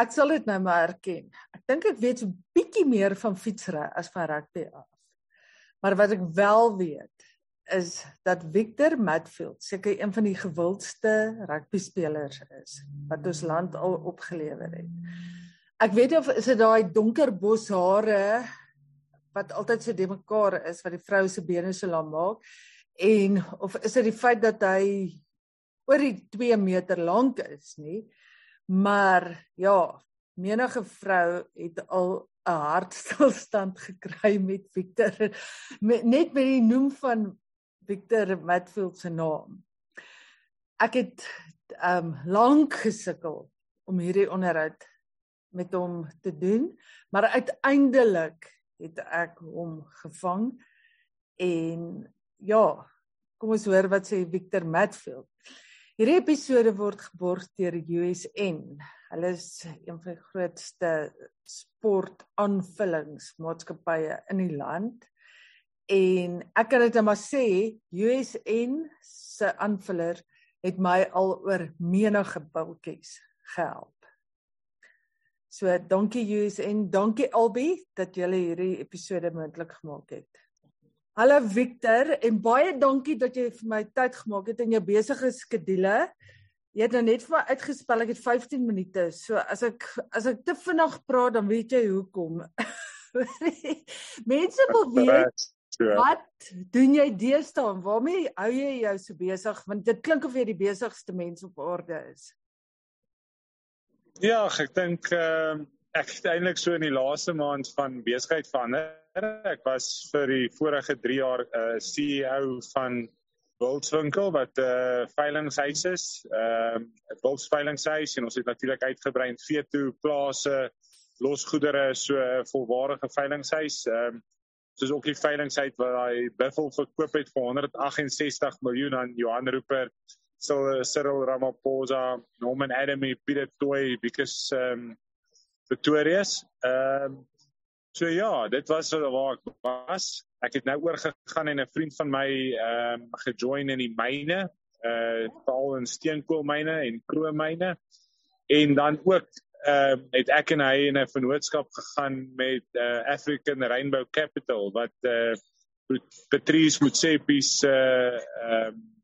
ek sal dit nou maar erken. Ek dink ek weet 'n bietjie meer van fietsry as van rugby af. Maar wat ek wel weet is dat Victor Matfield seker een van die gewildste rugby spelers is wat ons land al opgelewer het. Ek weet of is dit daai donker boshare wat altyd so de mekaar is wat die vrou se bene so lank maak en of is dit die feit dat hy oor die 2 meter lank is nie maar ja menige vrou het al 'n hartstilstand gekry met Victor met, net met die noem van Victor Matfield se naam. Ek het um lank gesukkel om hierdie onderhoud met hom te doen maar uiteindelik het ek hom gevang en ja kom ons hoor wat sê Victor Matfield hierdie episode word geborg deur USN hulle is een van die grootste sportaanvullingsmaatskappye in die land. En ek kan dit net maar sê USN se aanvuller het my al oor menige bultjies gehelp. So dankie USN, dankie Albi dat jy hierdie episode moontlik gemaak het. Hallo Victor en baie dankie dat jy vir my tyd gemaak het in jou besige skedule. Jy het nou net vir my uitgespel ek het 15 minute. So as ek as ek te vinnig praat dan weet jy hoekom. Mense wil weet wat doen jy deesdae? Waarmee hou jy jou so besig? Want dit klink of jy die besigste mens op aarde is. Ja, ek dink ehm uh, ek het eintlik so in die laaste maand van besigheid verander. Ek was vir die vorige 3 jaar 'n uh, CEO van Wildswinkel wat 'n uh, veilinghuis is. Ehm uh, Wilds veilinghuis en ons het natuurlik uitgebrei in veeto plase, losgoedere, so 'n uh, volwaardige veilinghuis. Ehm um, soos ook die veilinghuis waar hy buffel verkoop het vir 168 miljoen aan Johan Rupert Cyril Ramaphosa, Norman Adamy, Peter Toy, because um Victorious. Um so ja, dit was waar ek was. Ek het nou oorgegaan en 'n vriend van my um gejoin in die myne, uh veral in steenkoolmyne en krommyne. En dan ook ehm uh, het ek en hy in 'n vennootskap gegaan met uh African Rainbow Capital wat uh Patrice Motsepe se uh ehm um,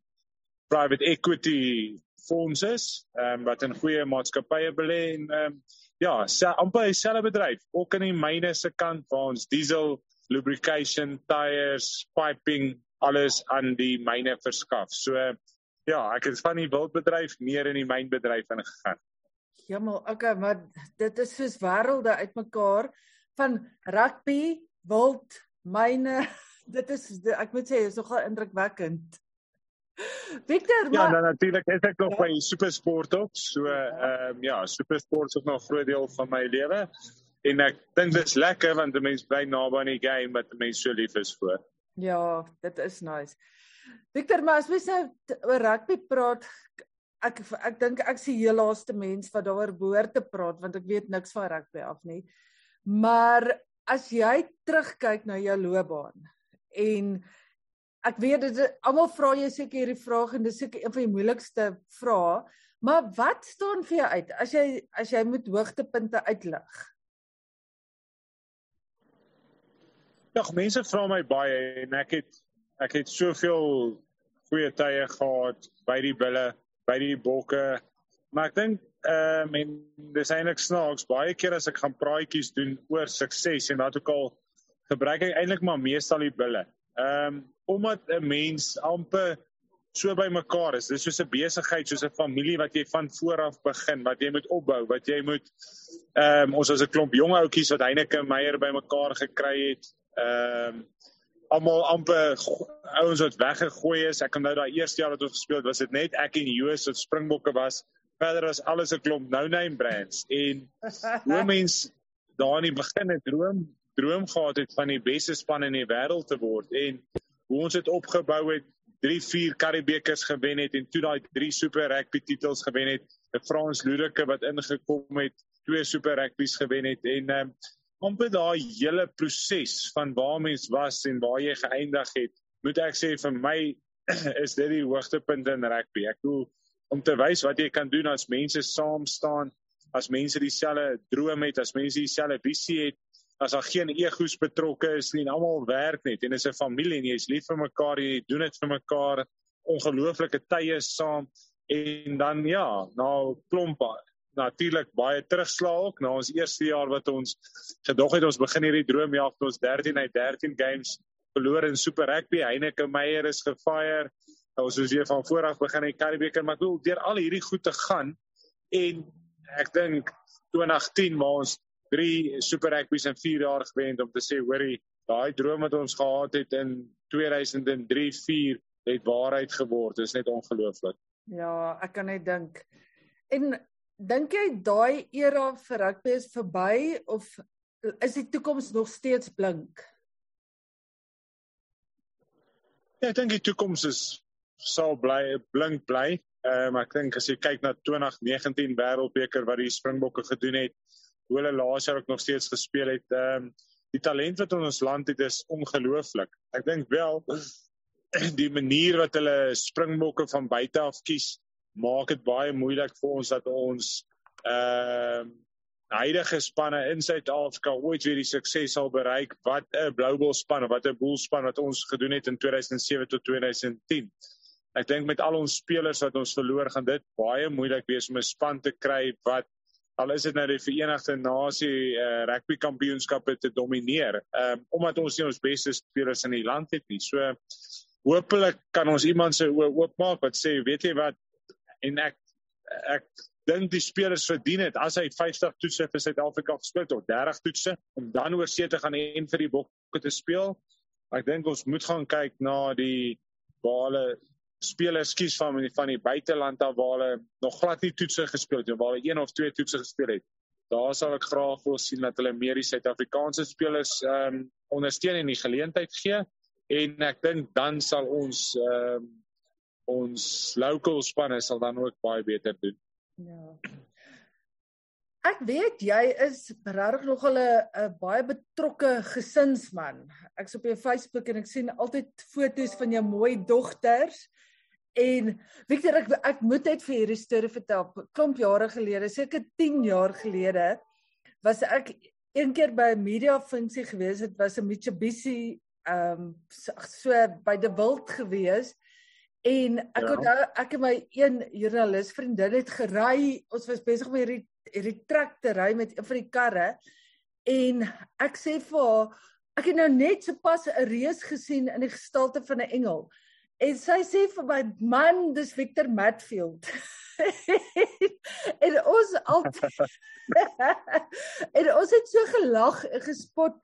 private equity fondse is um, wat in goeie maatskappye belê en um, ja, amper dieselfde bedryf, ook in die myne se kant waar ons diesel, lubrication, tyres, piping alles aan die myne verskaf. So ja, ek het van die wildbedryf meer in die mynbedryf ingegaan. Ja, maar okay, maar dit is soos wêrelde uitmekaar van rugby, wild, myne. Dit is ek moet sê is nogal indrukwekkend. Victor, ja, maar Ja, natuurlik is ek nog ja. by Supersport ook. So ehm um, ja, Supersport is nog 'n groot deel van my lewe. En ek dink dit is lekker want 'n mens bly naby aan die game wat 'n mens so lief is vir. Ja, dit is nice. Victor, maar as mens nou oor rugby praat, ek ek dink ek sien heel laaste mens wat daaroor behoort te praat want ek weet niks van rugby af nie. Maar as jy terugkyk na jou loopbaan en ek weet dit almal vra jy seker hierdie vraag en dis seker een van die moeilikste vrae, maar wat staan vir jou uit as jy as jy moet hoogtepunte uitlig? Ja, mense vra my baie en ek het ek het soveel goeie tye gehad by die bulle, by die bokke. Maar ek dink ehm uh, en dis eintlik snaaks baie keer as ek gaan praatjies doen oor sukses en wat ook al gebruik ek eintlik maar meestal die bulle. Ehm um, omdat 'n mens amper so by mekaar is. Dis soos 'n besigheid, soos 'n familie wat jy van voor af begin, wat jy moet opbou, wat jy moet ehm um, ons as 'n klomp jong ouetjies wat Heineke Meyer by mekaar gekry het. Ehm um, almal amper ouens wat weggegooi is. Ek onthou daai eerste jaar wat ons gespeel het, was dit net ek en Joos wat Springbokke was. Verder was alles 'n klomp no-name brands en hoe mense daar in die begin het droom droom gehad het van die beste span in die wêreld te word en hoe ons dit opgebou het 3 4 Karibekers gewen het en toe daai 3 super rugby titels gewen het 'n Frans Ludeke wat ingekom het twee super rugby's gewen het en um, amper daai hele proses van waar mens was en waar jy geëindig het moet ek sê vir my is dit die hoogtepunt in rugby. Ek bedoel om te wys wat jy kan doen as mense saam staan as mense dieselfde droom het, as mense dieselfde visie het, as daar geen egos betrokke is nie en almal werk net en is 'n familie en jy's lief vir mekaar, jy doen dit vir mekaar, ongelooflike tye saam en dan ja, nou klomp natuurlik baie terugslag ook na ons eerste jaar wat ons gedog het ons begin hierdie droomjag met ons 13 uit 13 games verloor in Super Rugby. Heineke Meyer is gefire. Ons is weer van vooraf begin in Karibeker, maar ek wil deur al hierdie goed te gaan en ek dink 2010 waar ons 3 Super Rugby's in 4 jaar gewen om te sê hoorie, daai droom wat ons gehad het in 2003 4 het waarheid geword. Dit is net ongelooflik. Ja, ek kan net dink. En dink jy daai era vir rugby is verby of is die toekoms nog steeds blink? Ja, ek dink die toekoms is sal bly blink bly. Ehm um, ek dink as jy kyk na 2019 Wêreldbeker wat die Springbokke gedoen het, hoe hulle laas jaar ook nog steeds gespeel het, ehm um, die talent wat in ons land het is ongelooflik. Ek dink wel die manier wat hulle Springbokke van buite af kies, maak dit baie moeilik vir ons dat ons ehm um, huidige spanne in Suid-Afrika ooit weer die sukses sal bereik wat 'n Bluebell span of wat 'n Bull span wat ons gedoen het in 2007 tot 2010. Ek dink met al ons spelers wat ons verloor gaan dit baie moeilik wees om 'n span te kry wat al is dit nou die Verenigde Nasie uh, rugby kampioenskappe te domineer. Ehm um, omdat ons nie ons beste spelers in die land het nie. So hopelik kan ons iemand se oë oopmaak wat sê weet jy wat en ek ek dink die spelers verdien dit as hy 50 toetse vir Suid-Afrika gespeel het of 30 toetse om dan oor see te gaan en vir die Bokke te speel. Ek dink ons moet gaan kyk na die waar hulle spelers kies van van die buiteland af waar hulle nog glad nie toetse gespeel het of waar hulle een of twee toetse gespeel het. Daar sal ek graag wil sien dat hulle meer die Suid-Afrikaanse spelers ehm um, ondersteun en die geleentheid gee en ek dink dan sal ons ehm um, ons local spanne sal dan ook baie beter doen. Ja. Ek weet jy is regtig nog 'n 'n baie betrokke gesinsman. Ek's op jou Facebook en ek sien altyd foto's van jou mooi dogters. En Victor ek ek moet net vir hierdie storie vertel. Klomp jare gelede, seker 10 jaar gelede, was ek een keer by 'n media funksie gewees. Dit was 'n Mitsubishi ehm um, so by die wild gewees. En ek ja. onthou ek en my een joernalis vriendin het gery. Ons was besig om hierdie hierdie trek te ry met een van die karre. En ek sê vir haar, ek het nou net sopas 'n reus gesien in die gestalte van 'n engel. En sy sê vir my, "Man, dis Victor Matfield." en ons al En ons het so gelag en gespot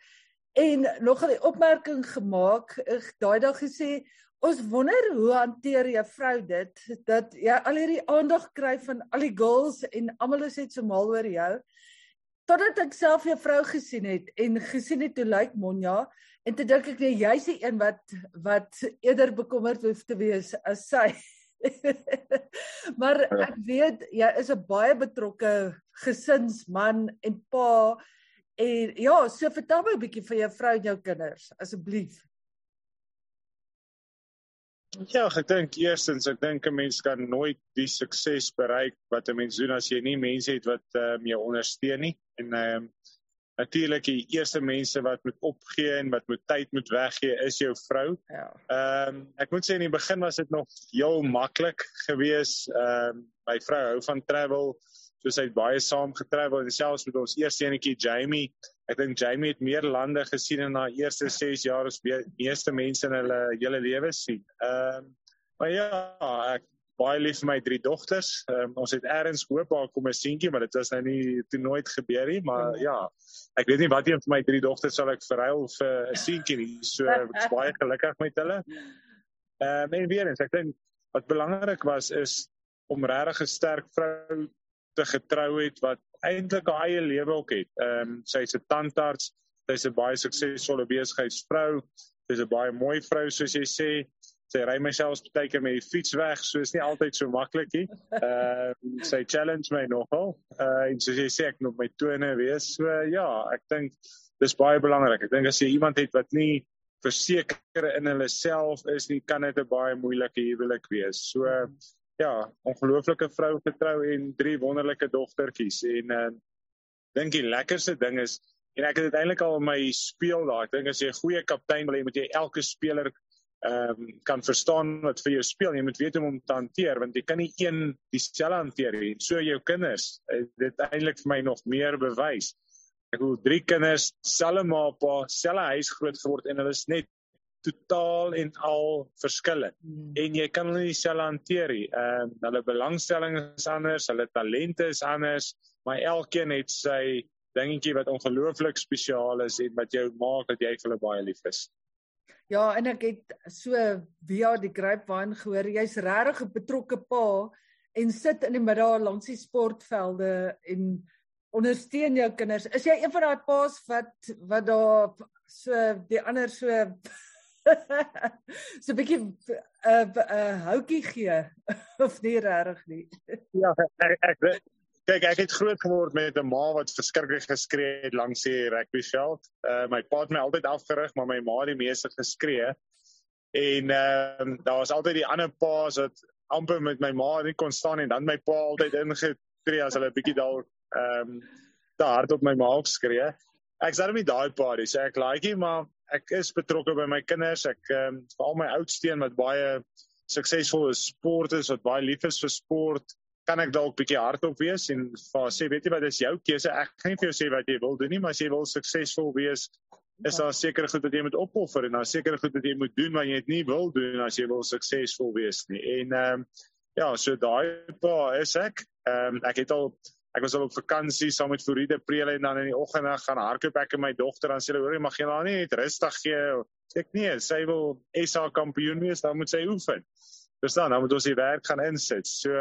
en nog 'n opmerking gemaak. Ek daai dag gesê Ons wonder hoe hanteer jy vrou dit dat jy al hierdie aandag kry van al die girls en almal is net so mal oor jou. Totdat ek self jou vrou gesien het en gesien het hoe lyk Monja en toe dink ek nee jy's die een wat wat eerder bekommerd hoef te wees as sy. maar ek weet jy is 'n baie betrokke gesinsman en pa en ja, so vertel my 'n bietjie van jou vrou en jou kinders asseblief. Ja, ek dink eerstens, ek dink 'n mens kan nooit die sukses bereik wat 'n mens doen as jy nie mense het wat ehm um, jou ondersteun nie. En ehm um, natuurlik die eerste mense wat moet opgee en wat moet tyd moet weggee is jou vrou. Ja. Ehm um, ek moet sê in die begin was dit nog heel maklik geweest. Ehm um, my vrou hou van travel, so sy het baie saam getravel en selfs met ons eerste enetjie Jamie Ek dink Jamie het meer lande gesien in haar eerste 6 jaar as meeste mense in hulle hele lewe sien. Ehm um, maar ja, ek baie lief vir my drie dogters. Um, ons het eers hoop daar kom 'n seentjie, maar dit was nou nie toe nooit gebeur nie, maar ja. Ek weet nie wat een van my drie dogters sal ek verruil vir 'n seentjie nie. So ek's baie gelukkig met hulle. Ehm um, en weer eens, ek dink wat belangrik was is om regtig 'n sterk vrou te getrou het wat eintlik haar eie lewe ook het. Ehm um, sy's 'n tandarts, sy's 'n baie suksesvolle besigheidsvrou, sy's 'n baie mooi vrou soos jy sê. Sy ry myself baie keer met die fiets weg, so is nie altyd so maklik nie. Ehm uh, sy challenge my nogal. Uh en soos jy sê ek moet my tone wees. So ja, ek dink dis baie belangrik. Ek dink as jy iemand het wat nie verseker in hulle self is nie, kan dit 'n baie moeilike huwelik wees. So ja, ongelooflike vrou getrou en drie wonderlike dogtertjies en uh dink die lekkerste ding is en ek het uiteindelik al my speel daai ding as jy 'n goeie kaptein wil hê moet jy elke speler ehm um, kan verstaan wat vir jou speel jy moet weet hoe om te hanteer want jy kan nie een dieselfde hanteer nie so jou kinders dit eintlik vir my nog meer bewys ek het drie kinders selfe ma pa selfe huis groot geword en hulle is net totaal en al verskillend. Hmm. En jy kan hulle nie self hanteer nie. Ehm uh, hulle belangstelling is anders, hulle talente is anders, maar elkeen het sy dingetjie wat ongelooflik spesiaal is en wat jou maak dat jy vir hulle baie lief is. Ja, en ek het so via die grapevine gehoor jy's regtig 'n betrokke pa en sit in die middag langs die sportvelde en ondersteun jou kinders. Is jy een van daai pa's wat wat daar so die ander so so 'n bietjie 'n uh, 'n uh, houtjie gee of nie regtig nie. ja, ek ek kyk ek het groot geword met 'n ma wat verskriklik geskree het langs die rugbyveld. Uh my pa het my altyd afgerig, maar my ma het die meeste geskree. En ehm uh, daar was altyd die ander pa's wat amper met my ma nie kon staan en dan my pa altyd ingetree as hulle bietjie dalk ehm um, te hard op my ma skree. Ek sê net daai pa, dis ek like hom, maar ek is betrokke by my kinders. Ek ehm um, veral my oudste een wat baie suksesvol is sport is, wat baie lief is vir sport, kan ek dalk bietjie hardop wees en vir sê weet jy wat is jou keuse? Ek gaan nie vir jou sê wat jy wil doen nie, maar as jy wil suksesvol wees, is daar sekere goed wat jy moet opoffer en daar sekere goed wat jy moet doen wat jy nie wil doen as jy wil suksesvol wees nie. En ehm um, ja, so daai pa is ek. Ehm um, ek het al ek was al op vakansie saam met Floride Prele en dan in die oggend gaan hardloop ek en my dogter dan sê hulle hoor jy mag jy nou nie net rustig gee ek nee sy wil SA kampioen wees dan moet sy oefen verstaan dan moet ons die werk gaan insit so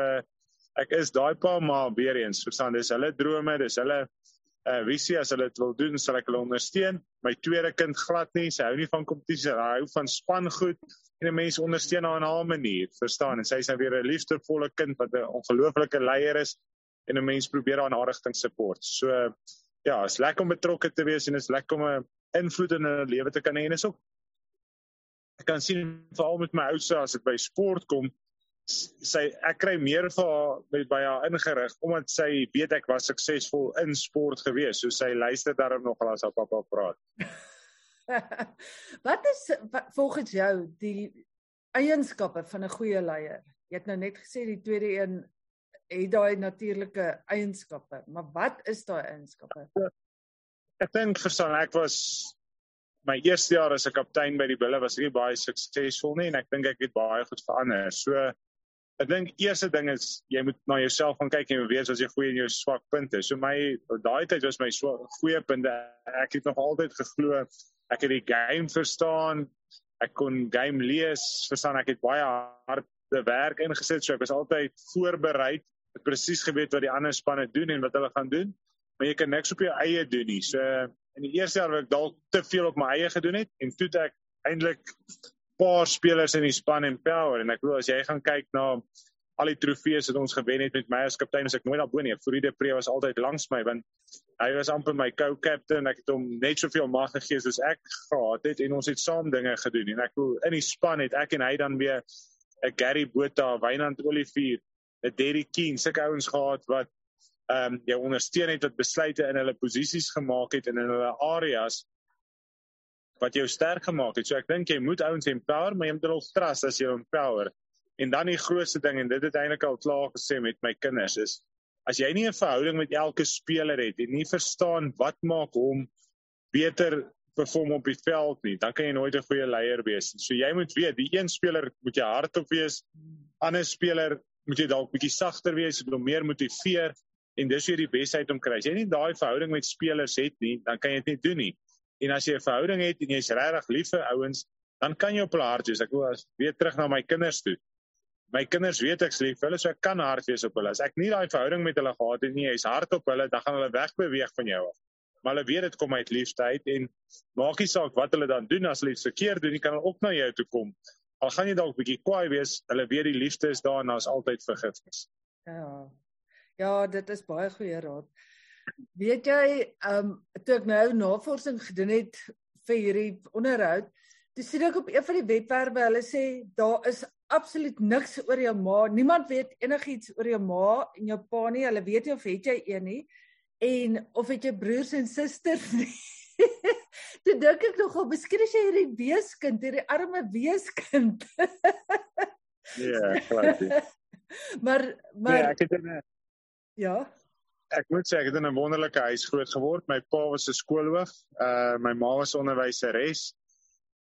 ek is daai pa maar weer eens. Verstaan dis hulle drome dis hulle uh, visie. As hulle dit wil doen sal ek hulle ondersteun. My tweede kind glad nie. Sy hou nie van kompetisie. Hy hou van span goed. En 'n mens ondersteun haar in haar manier verstaan. En sy is nou weer 'n liefdevolle kind wat 'n ongelooflike leier is. En 'n mens probeer aan haar rigting support. So ja, is lekker om betrokke te wees en is lekker om 'n invloed in 'n lewe te kan hê. En is ook ek kan sien veral met my oudste as dit by sport kom sy ek kry meer vir haar met by haar ingerig omdat sy weet ek was suksesvol in sport gewees so sy luister daarom nog as haar pappa praat. wat is wat, volgens jou die eienskappe van 'n goeie leier? Jy het nou net gesê die tweede een het daai natuurlike eienskappe, maar wat is daai eienskappe? Ek dink verstaan ek was my eerste jaar as 'n kaptein by die Bulle was nie baie suksesvol nie en ek dink ek het baie goed verander. So ek dink eerste ding is jy moet na jouself gaan kyk en weet wat jy goeie en jou swak punte. So my daai tyd was my swak goeie punte. Ek het nog altyd geglo ek het die game verstaan. Ek kon game lees, verstaan ek het baie hard te werk ingesit. So ek was altyd voorberei het presies geweet wat die ander spanne doen en wat hulle gaan doen, maar jy kan niks op jou eie doen nie. So in die eerste jaar wat ek dalk te veel op my eie gedoen het en toe ek eintlik paar spelers in die span empower en ek glo as jy gaan kyk na al die trofees wat ons gewen het met my as kaptein as ek nooit daarbo nie. Fourie de Pre was altyd langs my want hy was amper my co-captain. Ek het hom net soveel mag gegee soos ek gehad het en ons het saam dinge gedoen en ek glo in die span het ek en hy dan weer 'n Gary Botha, Wynand Olivier 'n Derrick King, sulke ouens gehad wat ehm um, jou ondersteun het wat besluite in hulle posisies gemaak het en in hulle areas wat jou sterk gemaak het. So ek dink jy moet ouens empower, maar jy moet hulle trust as jy empower. En dan die grootste ding en dit het eintlik al klaar gesê met my kinders is as jy nie 'n verhouding met elke speler het en nie verstaan wat maak hom beter perform op die veld nie, dan kan jy nooit 'n goeie leier wees. So jy moet weet, die een speler moet jy hardop wees, ander speler moet jy dalk bietjie sagter wees, hom meer motiveer en dis weer die besheid om kry. As jy nie daai verhouding met spelers het nie, dan kan jy dit nie doen nie. En as jy 'n verhouding het en jy's regtig lief vir ouens, dan kan jy op hulle hart wees. Ek wil as weer terug na my kinders toe. My kinders weet ek's lief vir hulle, so ek kan hard wees op hulle. As ek nie daai verhouding met hulle gehad het nie, jy's hard op hulle, dan gaan hulle wegbeweeg van jou af. Maar hulle weet dit kom uit liefde uit en maak nie saak wat hulle dan doen as hulle iets verkeerd doen, nie kan hulle ook na jou toe kom al gaan jy dalk bietjie kwaai wees, hulle weet die liefde is daar en daar's altyd vergifnis. Ja. Ja, dit is baie goeie raad. Weet jy, ehm um, toe ek nou navorsing gedoen het vir hierdie onderhoud, toe sien ek op een van die webwerwe hulle sê daar is absoluut niks oor jou ma. Niemand weet enigiets oor jou ma en jou pa nie. Hulle weet nie of het jy een nie en of het jy broers en susters nie. Toe dink ek nogal, miskien is jy hierdie weeskind, hierdie arme weeskind. Ja, klaar. maar maar nee, ek het 'n Ja. Ek moet sê ek het in 'n wonderlike huis groot geword. My pa was 'n skoolhoof, uh my ma was onderwyseres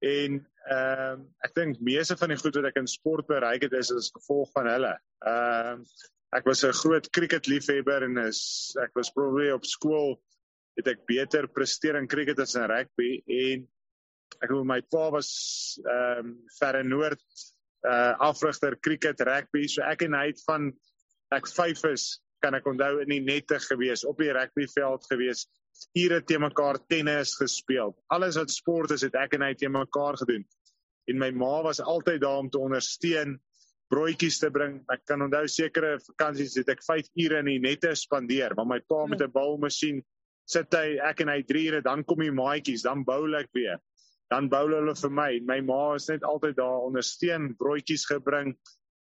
en ehm uh, ek dink meeste van die goed wat ek in sport bereik het is as gevolg van hulle. Ehm uh, ek was 'n groot cricketliefhebber en is ek was probably op skool het ek beter presteer in cricket as in rugby en ek glo my pa was ehm um, verre noord uh afrigter cricket rugby so ek en hy het van ek 5 is kan ek onthou in die nette gewees, op die rugbyveld gewees, ure te mekaar tennis gespeel. Alles wat sport is, het ek en hy te mekaar gedoen. En my ma was altyd daar om te ondersteun, broodjies te bring. Ek kan onthou sekere vakansies het ek 5 ure in die nette spandeer, want my pa met 'n boumasjien sit hy ek en hy 3 ure, dan kom die maatjies, dan bou ek weer. Dan bou hulle vir my. My ma is net altyd daar ondersteun, broodjies gebring,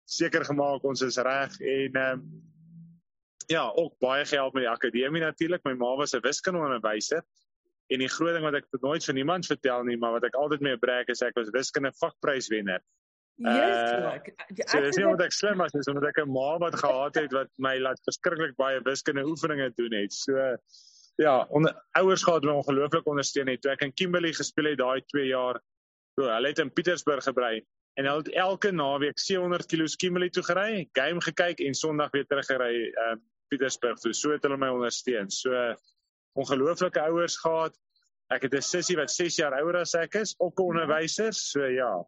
seker gemaak ons is reg en ehm uh, ja, ook baie gehelp met die akademie natuurlik. My ma was 'n wiskundeonderwyser en die groot ding wat ek nooit vir niemand vertel nie, maar wat ek altyd mee breek is ek was wiskunde vakpryswenner. Ja, so dis nie omdat ek slim was, dis omdat ek 'n ma wat gehad het wat my laat verskriklik baie wiskunde oefeninge doen het. So ja, onder, ouers gehad wat ongelooflik ondersteun het. Toe ek in Kimberley gespeel het daai 2 jaar, so hulle het in Pietersburg gebly en hulle het elke naweek 700 km Kimberley toe gery, game gekyk en Sondag weer terug gery. Uh, Pietersburg toe. So het hulle my ondersteun. So ongelooflike ouers gehad. Ek het 'n sussie wat 6 jaar ouer as ek is, ook 'n onderwyser. So ja.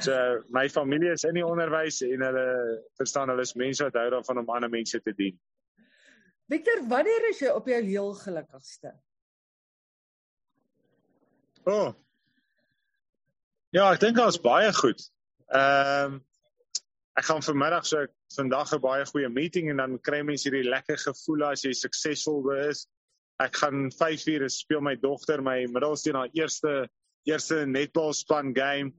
So my familie is in die onderwys en hulle verstaan hulle is mense wat hou daarvan om ander mense te dien. Victor, wanneer is jy op jou heel gelukkigste? O. Oh. Ja, ek dink dit is baie goed. Ehm um, ek gaan vanmiddag so vandag 'n baie goeie meeting en dan kry mense hierdie lekker gevoel as jy suksesvol is. Ek gaan 5 ure speel my dogter my middelste na eerste eerste netball span game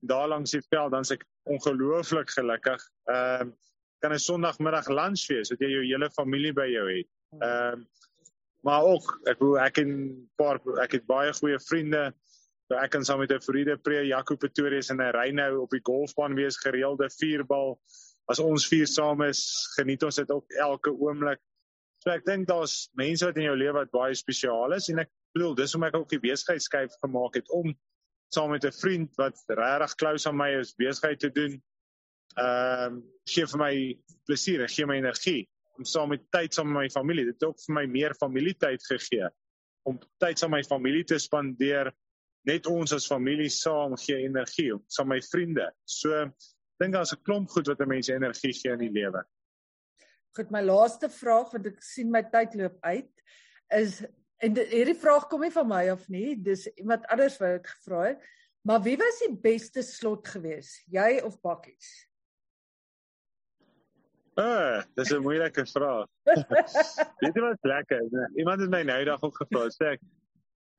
daar langs die veld dan se ek ongelooflik gelukkig. Ehm uh, kan 'n Sondagmiddag lunch wees wat jy jou hele familie by jou het. Ehm uh, maar ook ek wil ek en paar ek het baie goeie vriende So ek kan saam met 'n vriende Pre Jaco Pretorius en 'n ry nou op die golfbaan wees gereelde vierbal. As ons vier saam is, geniet ons dit ook elke oomblik. So ek dink daar's mense wat in jou lewe wat baie spesiaal is en ek bedoel dis hoekom ek ook die besigheidskyf gemaak het om saam met 'n vriend wat regtig close aan my is besigheid te doen. Ehm um, gee vir my plesier, gee my energie om saam met tyd saam met my familie. Dit het ook vir my meer familietyd gegee om tyd saam met my familie te spandeer net ons as familie saam gee energie, saam met my vriende. So dink daar's 'n klomp goed wat 'n mens energie gee in die lewe. Goed, my laaste vraag want ek sien my tyd loop uit is en hierdie vraag kom nie van my af nie, dis iemand anders wat dit gevra het. Maar wie was die beste slot geweest? Jy of Bakkies? Ah, dis 'n moeilike vraag. Dit was lekker. Iemand het my nou dag ook gevra, sê ek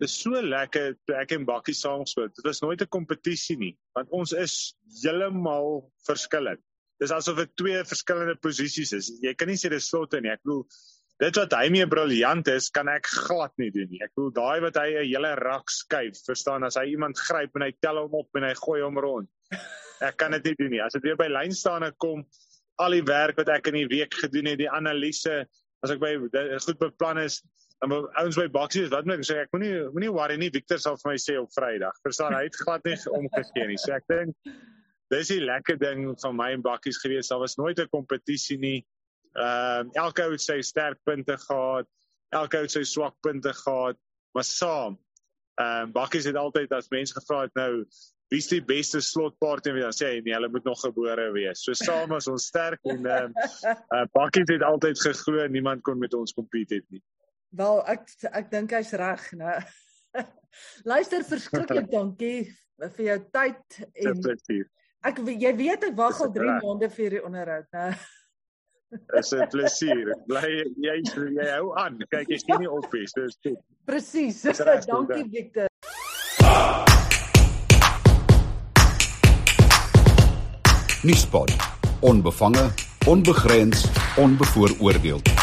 Dis so lekker toe ek en Bakkie saam speel. Dit was nooit 'n kompetisie nie, want ons is heeltemal verskillend. Dis asof dit twee verskillende posisies is. Jy kan nie sê dis slotte nie. Ek bedoel dit wat hy mee briljant is, kan ek glad nie doen nie. Ek bedoel daai wat hy 'n hele rak skuif, verstaan as hy iemand gryp en hy tel hom op en hy gooi hom rond. Ek kan dit nie doen nie. As dit weer by lynstaande kom, al die werk wat ek in die week gedoen het, die analise, as ek by goed beplan is, dan ouens by Baksie is wat moet ek sê? Ek moenie moenie worry nie. Victor sal vir my sê op Vrydag. Verstaan hy het glad nie omgegee nie. So ek dink dis die lekker ding van my en Bakkies gewees. Daar was nooit 'n kompetisie nie. Ehm uh, elke ou het sy sterkpunte gehad. Elke ou het sy swakpunte gehad. Maar saam ehm uh, Bakkies het altyd as mense gevra het nou wie's die beste slotparty en dan sê hy nee hulle moet nog gebore wees. So saam is ons sterk en ehm uh, uh, Bakkies het altyd geglo niemand kon met ons compete het nie Wel ek ek dink hy's reg, né? Luister verskriklik dankie vir jou tyd en Ek jy weet ek wag al 3 maande vir die onderhoud, né? Dis 'n plesier. Bly jy jy hou aan. Kyk, jy sien nie op nie. Dis goed. Presies. Dankie Victor. Nuuspot. Onbevange, onbegrens, onbevooroordeeld.